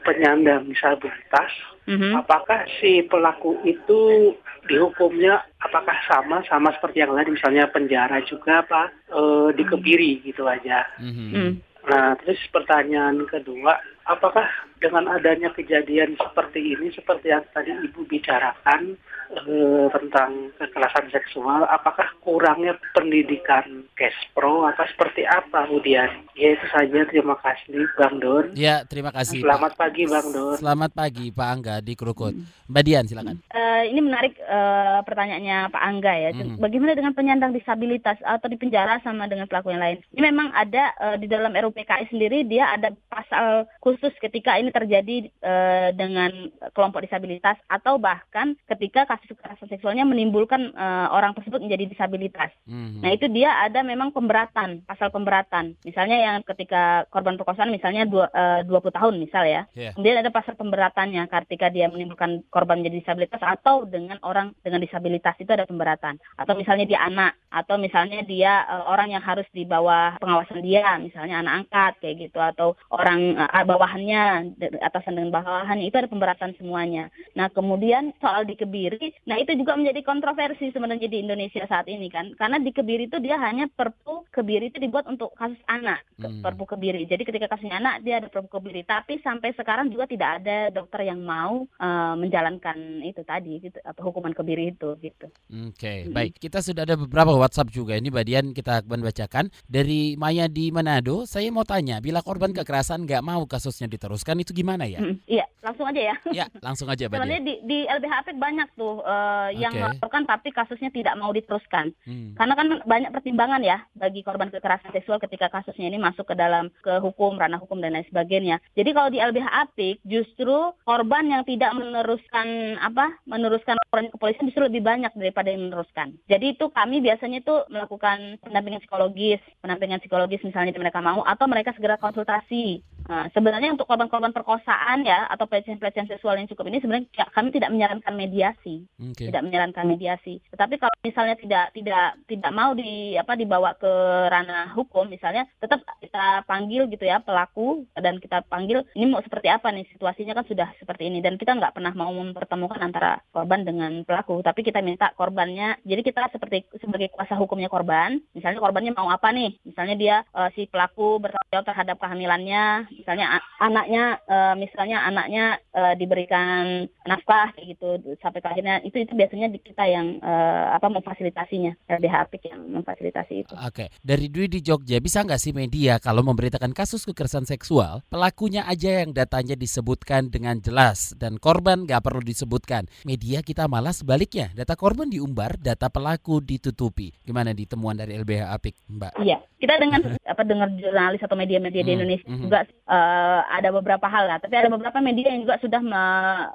penyandang disabilitas, mm-hmm. apakah si pelaku itu dihukumnya apakah sama sama seperti yang lain misalnya penjara juga apa e, dikebiri gitu aja. Mm-hmm. Nah, terus pertanyaan kedua, apakah dengan adanya kejadian seperti ini, seperti yang tadi Ibu bicarakan eh, tentang kekerasan seksual, apakah kurangnya pendidikan Kespro atau seperti apa kemudian? Ya itu saja, terima kasih Bang Don. Ya, terima kasih. Selamat Pak. pagi Bang Don. Selamat pagi Pak Angga di Krukut. Mbak Dian, silakan. Uh, ini menarik uh, pertanyaannya Pak Angga ya. Hmm. Bagaimana dengan penyandang disabilitas atau di penjara sama dengan pelaku yang lain? Ini memang ada uh, di dalam RUPKI sendiri dia ada pasal khusus ketika ini terjadi uh, dengan kelompok disabilitas atau bahkan ketika kasus kekerasan seksualnya menimbulkan uh, orang tersebut menjadi disabilitas. Mm-hmm. Nah itu dia ada memang pemberatan pasal pemberatan. Misalnya yang ketika korban perkosaan misalnya dua, uh, 20 tahun misal ya. Yeah. Kemudian ada pasal pemberatannya ketika dia menimbulkan korban menjadi disabilitas atau dengan orang dengan disabilitas itu ada pemberatan. Atau misalnya dia anak atau misalnya dia uh, orang yang harus di bawah pengawasan dia misalnya anak angkat kayak gitu atau orang uh, bawahannya atasan dengan bawahan itu ada pemberatan semuanya. Nah kemudian soal dikebiri, nah itu juga menjadi kontroversi sebenarnya di Indonesia saat ini kan, karena dikebiri itu dia hanya perpu kebiri itu dibuat untuk kasus anak, hmm. perpu kebiri. Jadi ketika kasusnya anak dia ada perpu kebiri, tapi sampai sekarang juga tidak ada dokter yang mau uh, menjalankan itu tadi, gitu, atau hukuman kebiri itu gitu. Oke, okay, hmm. baik. Kita sudah ada beberapa WhatsApp juga ini, Badian kita akan bacakan dari Maya di Manado. Saya mau tanya, bila korban kekerasan nggak mau kasusnya diteruskan itu gimana ya? Iya, langsung aja ya. Iya, langsung aja Sebenarnya di, di LBHP banyak tuh uh, yang okay. melaporkan tapi kasusnya tidak mau diteruskan. Hmm. Karena kan banyak pertimbangan ya bagi korban kekerasan seksual ketika kasusnya ini masuk ke dalam ke hukum, ranah hukum dan lain sebagainya. Jadi kalau di LBH Apik justru korban yang tidak meneruskan apa? meneruskan laporan kepolisian justru lebih banyak daripada yang meneruskan. Jadi itu kami biasanya itu melakukan pendampingan psikologis, pendampingan psikologis misalnya mereka mau atau mereka segera konsultasi. Nah, sebenarnya untuk korban-korban perkosaan ya atau pelecehan-pelecehan seksual yang cukup ini sebenarnya kami tidak menyarankan mediasi, okay. tidak menyarankan mediasi. Tetapi kalau misalnya tidak tidak tidak mau di apa dibawa ke ranah hukum misalnya, tetap kita panggil gitu ya pelaku dan kita panggil ini mau seperti apa nih situasinya kan sudah seperti ini dan kita nggak pernah mau mempertemukan antara korban dengan pelaku, tapi kita minta korbannya. Jadi kita seperti sebagai kuasa hukumnya korban, misalnya korbannya mau apa nih, misalnya dia uh, si pelaku bertanggung jawab terhadap kehamilannya misalnya anaknya uh, misalnya anaknya uh, diberikan nafkah gitu sampai ke akhirnya itu itu biasanya di kita yang uh, apa memfasilitasinya LBH Apik yang memfasilitasi itu. Oke, okay. dari Dwi di Jogja bisa nggak sih media kalau memberitakan kasus kekerasan seksual pelakunya aja yang datanya disebutkan dengan jelas dan korban nggak perlu disebutkan. Media kita malah sebaliknya data korban diumbar, data pelaku ditutupi. Gimana di temuan dari LBH Apik, Mbak? Iya, kita dengan apa dengar jurnalis atau media-media di hmm, Indonesia hmm. juga uh, ada beberapa hal lah, tapi ada beberapa media yang juga sudah me,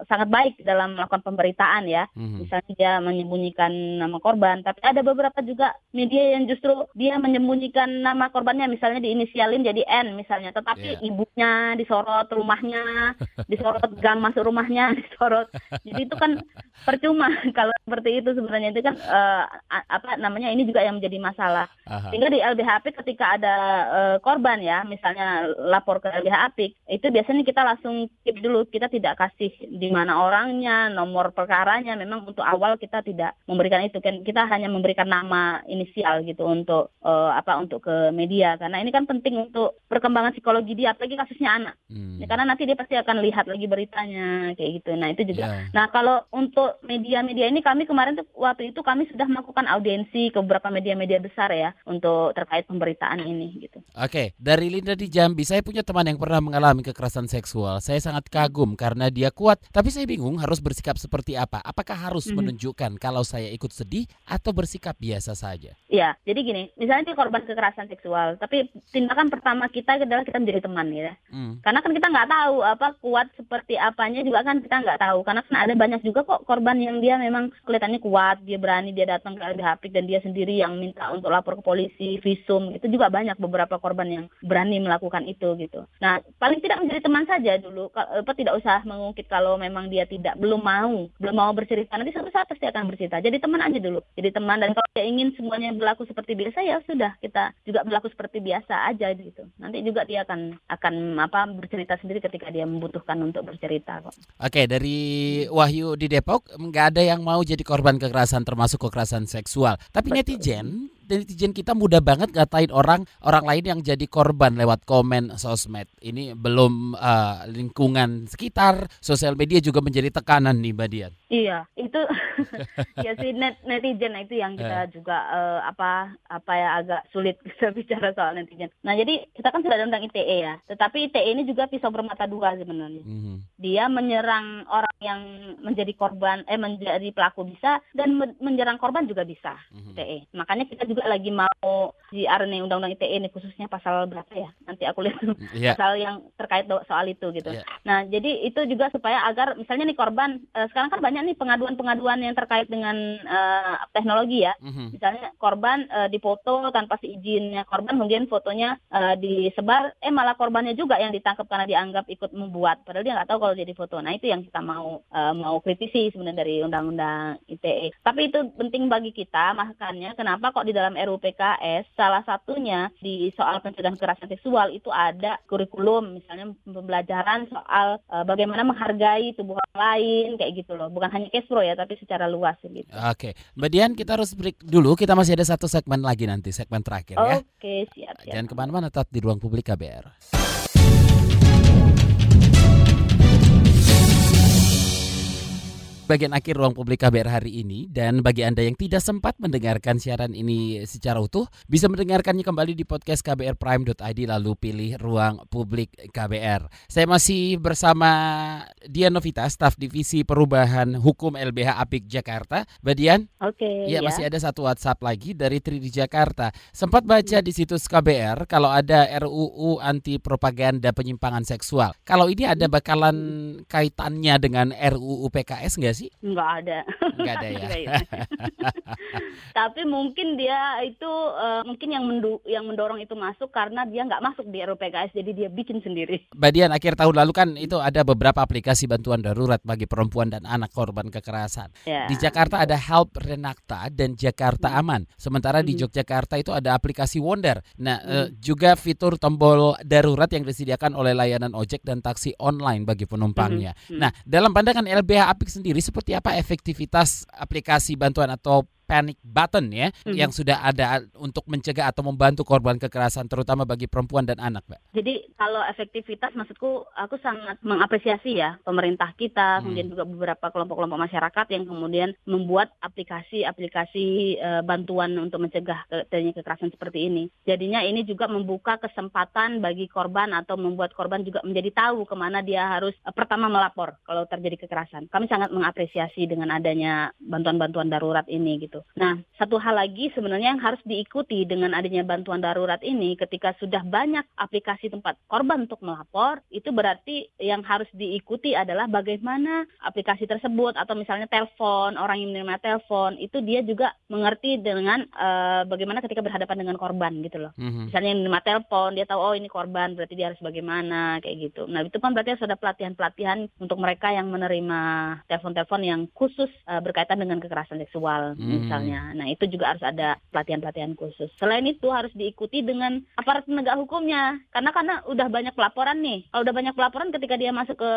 sangat baik dalam melakukan pemberitaan ya. Hmm. Misalnya dia menyembunyikan nama korban, tapi ada beberapa juga media yang justru dia menyembunyikan nama korbannya misalnya diinisialin jadi N misalnya, tetapi yeah. ibunya disorot rumahnya, disorot gang masuk rumahnya, disorot. Jadi itu kan percuma kalau seperti itu sebenarnya itu kan uh, apa namanya ini juga yang menjadi masalah. Aha. Sehingga di LBHP ketika ada uh, korban ya, misalnya lapor ke LBH Apik, itu biasanya kita langsung keep dulu, kita tidak kasih di mana orangnya, nomor perkaranya. Memang untuk awal kita tidak memberikan itu, kan kita hanya memberikan nama inisial gitu untuk uh, apa untuk ke media, karena ini kan penting untuk perkembangan psikologi dia, apalagi kasusnya anak. Hmm. Ya, karena nanti dia pasti akan lihat lagi beritanya kayak gitu. Nah itu juga. Yeah. Nah kalau untuk media-media ini kami kemarin tuh waktu itu kami sudah melakukan audiensi ke beberapa media-media besar ya untuk terkait pemberitaan ini gitu. Oke, dari Linda di Jambi, saya punya teman yang pernah mengalami kekerasan seksual. Saya sangat kagum karena dia kuat, tapi saya bingung harus bersikap seperti apa. Apakah harus hmm. menunjukkan kalau saya ikut sedih atau bersikap biasa saja? Ya, jadi gini, misalnya dia korban kekerasan seksual, tapi tindakan pertama kita adalah kita menjadi teman ya. Hmm. Karena kan kita nggak tahu apa kuat seperti apanya juga kan kita nggak tahu. Karena kan ada banyak juga kok korban yang dia memang kelihatannya kuat, dia berani, dia datang ke LBH dan dia sendiri yang minta untuk lapor ke polisi, visum, itu juga banyak beberapa korban yang berani melakukan itu gitu. Nah, paling tidak menjadi teman saja dulu, apa tidak usah mengungkit kalau memang dia tidak belum mau, belum mau bercerita. Nanti suatu saat pasti akan bercerita. Jadi teman aja dulu. Jadi teman dan kalau dia ingin semuanya berlaku seperti biasa ya sudah kita juga berlaku seperti biasa aja gitu. Nanti juga dia akan akan apa bercerita sendiri ketika dia membutuhkan untuk bercerita kok. Oke, dari Wahyu di Depok nggak ada yang mau jadi korban kekerasan termasuk kekerasan seksual. Tapi Betul. netizen netizen kita mudah banget ngatain orang orang lain yang jadi korban lewat komen sosmed. Ini belum uh, lingkungan sekitar, sosial media juga menjadi tekanan nih Mbak Dian. Iya, itu ya sih net, netizen itu yang kita yeah. juga uh, apa apa ya agak sulit bisa bicara soal netizen. Nah, jadi kita kan sudah ada undang ITE ya. Tetapi ITE ini juga pisau bermata dua sebenarnya. Mm -hmm. Dia menyerang orang yang menjadi korban eh menjadi pelaku bisa dan menyerang korban juga bisa mm -hmm. ITE. Makanya kita juga lagi mau di nih undang-undang ITE ini khususnya pasal berapa ya? Nanti aku lihat yeah. pasal yang terkait soal itu gitu. Yeah. Nah, jadi itu juga supaya agar misalnya nih korban uh, sekarang kan banyak nih pengaduan-pengaduan yang terkait dengan uh, teknologi ya. Mm-hmm. Misalnya korban uh, difoto tanpa izinnya korban kemudian fotonya uh, disebar eh malah korbannya juga yang ditangkap karena dianggap ikut membuat padahal dia nggak tahu kalau jadi foto. Nah, itu yang kita mau uh, mau kritisi sebenarnya dari undang-undang ITE. Tapi itu penting bagi kita makanya kenapa kok di dalam RUU PKS salah satunya di soal pencegahan kekerasan seksual itu ada kurikulum misalnya pembelajaran soal uh, bagaimana menghargai tubuh orang lain kayak gitu loh bukan hanya Cashpro ya tapi secara luas gitu. Oke, Mbak Dian kita harus break dulu kita masih ada satu segmen lagi nanti segmen terakhir ya. Oke siap, siap. Jangan ke mana-mana tetap di ruang publik KBR. Bagian akhir ruang publik KBR hari ini dan bagi Anda yang tidak sempat mendengarkan siaran ini secara utuh bisa mendengarkannya kembali di podcast kbrprime.id lalu pilih ruang publik KBR. Saya masih bersama Dian Novita, staf divisi perubahan hukum LBH Apik Jakarta. Mbak Dian? Oke. Okay, ya, ya, masih ada satu WhatsApp lagi dari Tri di Jakarta. Sempat baca di situs KBR kalau ada RUU anti propaganda penyimpangan seksual. Kalau ini ada bakalan kaitannya dengan RUU PKS nggak sih? Enggak ada. Enggak ada ya. Tapi mungkin dia itu uh, mungkin yang mendu yang mendorong itu masuk karena dia nggak masuk di RUPKS jadi dia bikin sendiri. Badian akhir tahun lalu kan itu ada beberapa aplikasi bantuan darurat bagi perempuan dan anak korban kekerasan. Ya. Di Jakarta ada Help Renakta dan Jakarta hmm. Aman. Sementara hmm. di Yogyakarta itu ada aplikasi Wonder. Nah, hmm. uh, juga fitur tombol darurat yang disediakan oleh layanan ojek dan taksi online bagi penumpangnya. Hmm. Hmm. Nah, dalam pandangan LBH Apik sendiri seperti apa efektivitas aplikasi bantuan atau panic button ya hmm. yang sudah ada untuk mencegah atau membantu korban kekerasan terutama bagi perempuan dan anak, Mbak? Jadi kalau efektivitas maksudku aku sangat mengapresiasi ya pemerintah kita, hmm. kemudian juga beberapa kelompok-kelompok masyarakat yang kemudian membuat aplikasi-aplikasi e, bantuan untuk mencegah terjadinya kekerasan seperti ini. Jadinya ini juga membuka kesempatan bagi korban atau membuat korban juga menjadi tahu ke mana dia harus e, pertama melapor kalau terjadi kekerasan. Kami sangat mengapresiasi dengan adanya bantuan-bantuan darurat ini gitu. Nah, satu hal lagi sebenarnya yang harus diikuti dengan adanya bantuan darurat ini ketika sudah banyak aplikasi tempat korban untuk melapor, itu berarti yang harus diikuti adalah bagaimana aplikasi tersebut atau misalnya telepon, orang yang menerima telepon itu dia juga mengerti dengan uh, bagaimana ketika berhadapan dengan korban gitu loh. Mm-hmm. Misalnya yang menerima telepon, dia tahu oh ini korban, berarti dia harus bagaimana kayak gitu. Nah, itu kan berarti harus ada pelatihan-pelatihan untuk mereka yang menerima telepon-telepon yang khusus uh, berkaitan dengan kekerasan seksual mm-hmm. Misalnya. Nah, itu juga harus ada pelatihan-pelatihan khusus. Selain itu harus diikuti dengan aparat penegak hukumnya. Karena karena udah banyak pelaporan nih. Kalau udah banyak pelaporan ketika dia masuk ke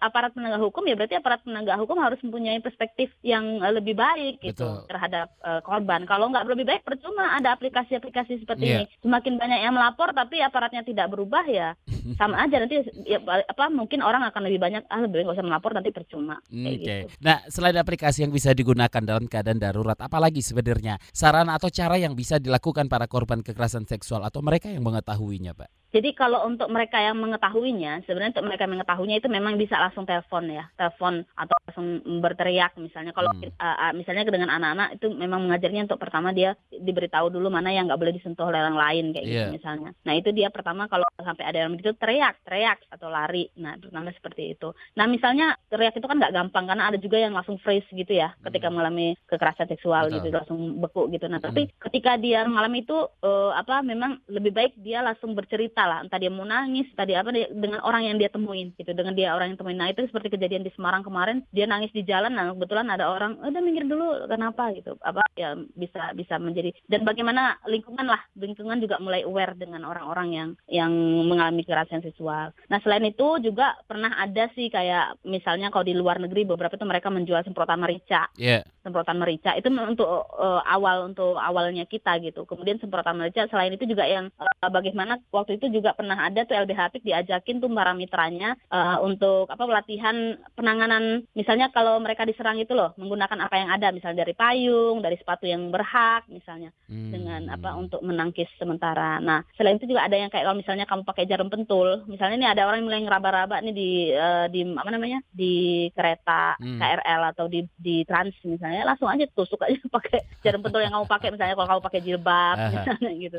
aparat penegak hukum ya berarti aparat penegak hukum harus mempunyai perspektif yang eh, lebih baik gitu Betul. terhadap uh, korban. Kalau nggak lebih baik percuma ada aplikasi-aplikasi seperti yeah. ini. Semakin banyak yang melapor tapi aparatnya tidak berubah ya sama aja nanti ya, apa mungkin orang akan lebih banyak ah lebih nggak usah melapor nanti percuma. Oke. Okay. Gitu. Nah selain aplikasi yang bisa digunakan dalam keadaan darurat, apalagi sebenarnya saran atau cara yang bisa dilakukan para korban kekerasan seksual atau mereka yang mengetahuinya, Pak? Jadi kalau untuk mereka yang mengetahuinya, sebenarnya untuk mereka yang mengetahuinya itu memang bisa langsung telepon ya, telepon atau langsung berteriak misalnya. Kalau hmm. uh, misalnya dengan anak-anak itu memang mengajarnya untuk pertama dia diberitahu dulu mana yang nggak boleh disentuh oleh orang lain kayak yeah. gitu iya. misalnya. Nah itu dia pertama kalau sampai ada yang begitu teriak, teriak atau lari. Nah pertama seperti itu. Nah misalnya teriak itu kan nggak gampang karena ada juga yang langsung freeze gitu ya, ketika hmm. mengalami kekerasan seksual Betul. gitu langsung beku gitu. Nah hmm. tapi ketika dia mengalami itu uh, apa memang lebih baik dia langsung bercerita lah. Entah dia mau nangis tadi apa dia, dengan orang yang dia temuin gitu. Dengan dia orang yang temuin. Nah itu seperti kejadian di Semarang kemarin. Dia nangis di jalan nah kebetulan ada orang udah minggir dulu kenapa? Gitu. Apa ya bisa bisa menjadi. Dan bagaimana lingkungan lah. Lingkungan juga mulai aware dengan orang-orang yang yang mengalami kekerasan seksual. Nah selain itu juga pernah ada sih kayak misalnya kalau di luar negeri beberapa itu mereka menjual semprotan merica. Yeah. semprotan merica. Itu untuk uh, awal untuk awalnya kita gitu. Kemudian semprotan merica selain itu juga yang uh, bagaimana waktu itu juga pernah ada tuh LBH Apik diajakin tuh para mitranya uh, untuk apa pelatihan penanganan misalnya kalau mereka diserang itu loh menggunakan apa yang ada misalnya dari payung, dari sepatu yang berhak misalnya hmm. dengan apa untuk menangkis sementara. Nah, selain itu juga ada yang kayak kalau misalnya kamu pakai jarum pentul, misalnya ini ada orang yang mulai ngeraba-raba nih di uh, di apa namanya? di kereta hmm. KRL atau di di trans misalnya langsung aja tusuk aja pakai jarum pentul yang kamu pakai misalnya kalau kamu pakai jilbab misalnya gitu.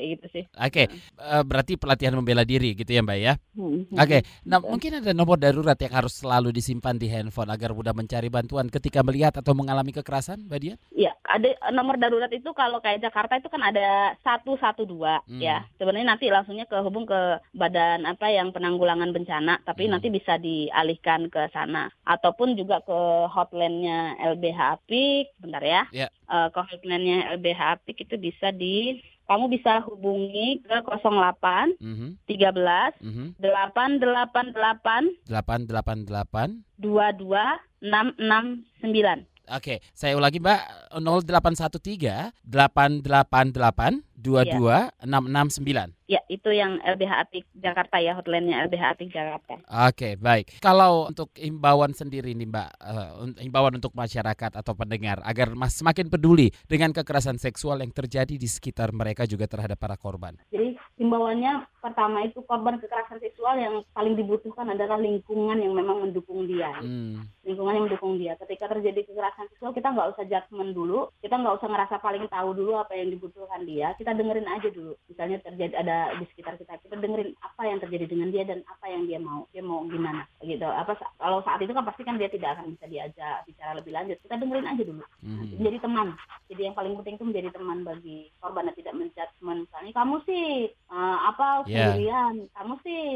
Kayak gitu sih. Oke, okay. uh, berarti pelatihan membela diri gitu ya Mbak ya. Hmm, hmm, Oke, okay. nah mungkin ada nomor darurat yang harus selalu disimpan di handphone agar mudah mencari bantuan ketika melihat atau mengalami kekerasan Mbak Dian? Iya, ada nomor darurat itu kalau kayak Jakarta itu kan ada 112 hmm. ya. Sebenarnya nanti langsungnya ke hubung ke badan apa yang penanggulangan bencana, tapi hmm. nanti bisa dialihkan ke sana ataupun juga ke hotline-nya LBH Apik, bentar ya. Yeah. Uh, ke hotline-nya LBH Apik itu bisa di kamu bisa hubungi ke 08 mm -hmm. 13 mm -hmm. 888 888 22 669. Oke, saya ulangi Mbak 0813 888 22669. Ya, itu yang LBH Atik Jakarta ya, hotline-nya LBH Atik Jakarta. Oke, baik. Kalau untuk himbauan sendiri nih Mbak, uh, himbauan untuk masyarakat atau pendengar agar mas semakin peduli dengan kekerasan seksual yang terjadi di sekitar mereka juga terhadap para korban. Jadi himbauannya pertama itu korban kekerasan seksual yang paling dibutuhkan adalah lingkungan yang memang mendukung dia. Hmm. Lingkungan yang mendukung dia. Ketika terjadi kekerasan seksual kita nggak usah judgement dulu, kita nggak usah ngerasa paling tahu dulu apa yang dibutuhkan dia. Kita dengerin aja dulu. Misalnya terjadi ada di sekitar kita kita dengerin apa yang terjadi dengan dia dan apa yang dia mau dia mau gimana gitu apa kalau saat itu kan pasti kan dia tidak akan bisa diajak bicara lebih lanjut kita dengerin aja dulu hmm. menjadi teman jadi yang paling penting itu menjadi teman bagi korban dan tidak menjudgment misalnya kamu sih uh, apa yeah. sendirian kamu sih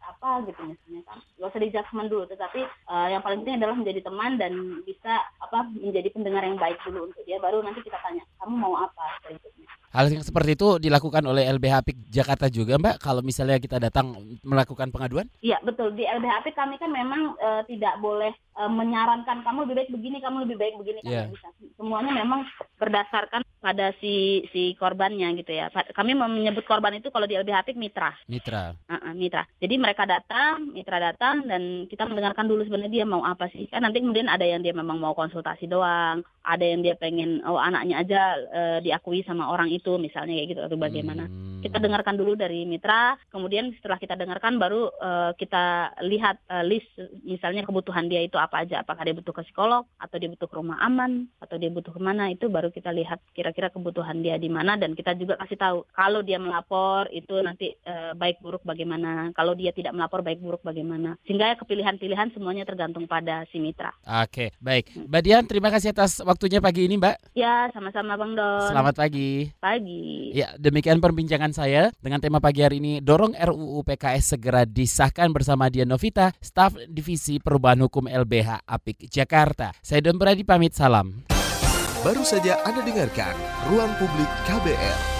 apa gitu misalnya kan gak usah dijudgment dulu tetapi uh, yang paling penting adalah menjadi teman dan bisa apa menjadi pendengar yang baik dulu untuk dia baru nanti kita tanya kamu mau apa berikutnya Hal yang seperti itu dilakukan oleh LBH Apik Jakarta juga Mbak kalau misalnya kita datang melakukan pengaduan? Iya betul di LBH Apik kami kan memang uh, tidak boleh uh, menyarankan kamu lebih baik begini, kamu lebih baik begini yeah. bisa. Semuanya memang berdasarkan pada si si korbannya gitu ya. Kami menyebut korban itu kalau di LBH Apik mitra. Mitra. Uh, uh, mitra. Jadi mereka datang, mitra datang dan kita mendengarkan dulu sebenarnya dia mau apa sih. Kan nanti kemudian ada yang dia memang mau konsultasi doang, ada yang dia pengen oh anaknya aja uh, diakui sama orang itu misalnya kayak gitu atau bagaimana. Hmm. Kita dengarkan dulu dari mitra, kemudian setelah kita dengarkan baru uh, kita lihat uh, list misalnya kebutuhan dia itu apa aja, apakah dia butuh ke psikolog atau dia butuh ke rumah aman atau dia butuh ke mana itu baru kita lihat kira-kira kebutuhan dia di mana dan kita juga kasih tahu kalau dia melapor itu nanti uh, baik buruk bagaimana, kalau dia tidak melapor baik buruk bagaimana. Sehingga ya kepilihan-pilihan semuanya tergantung pada si mitra. Oke, baik. Mbak Dian, terima kasih atas waktunya pagi ini, Mbak. Ya, sama-sama Bang Don. Selamat pagi. Pagi pagi. Ya, demikian perbincangan saya dengan tema pagi hari ini. Dorong RUU PKS segera disahkan bersama Dian Novita, staf Divisi Perubahan Hukum LBH Apik Jakarta. Saya Don Brady pamit salam. Baru saja Anda dengarkan Ruang Publik KBR.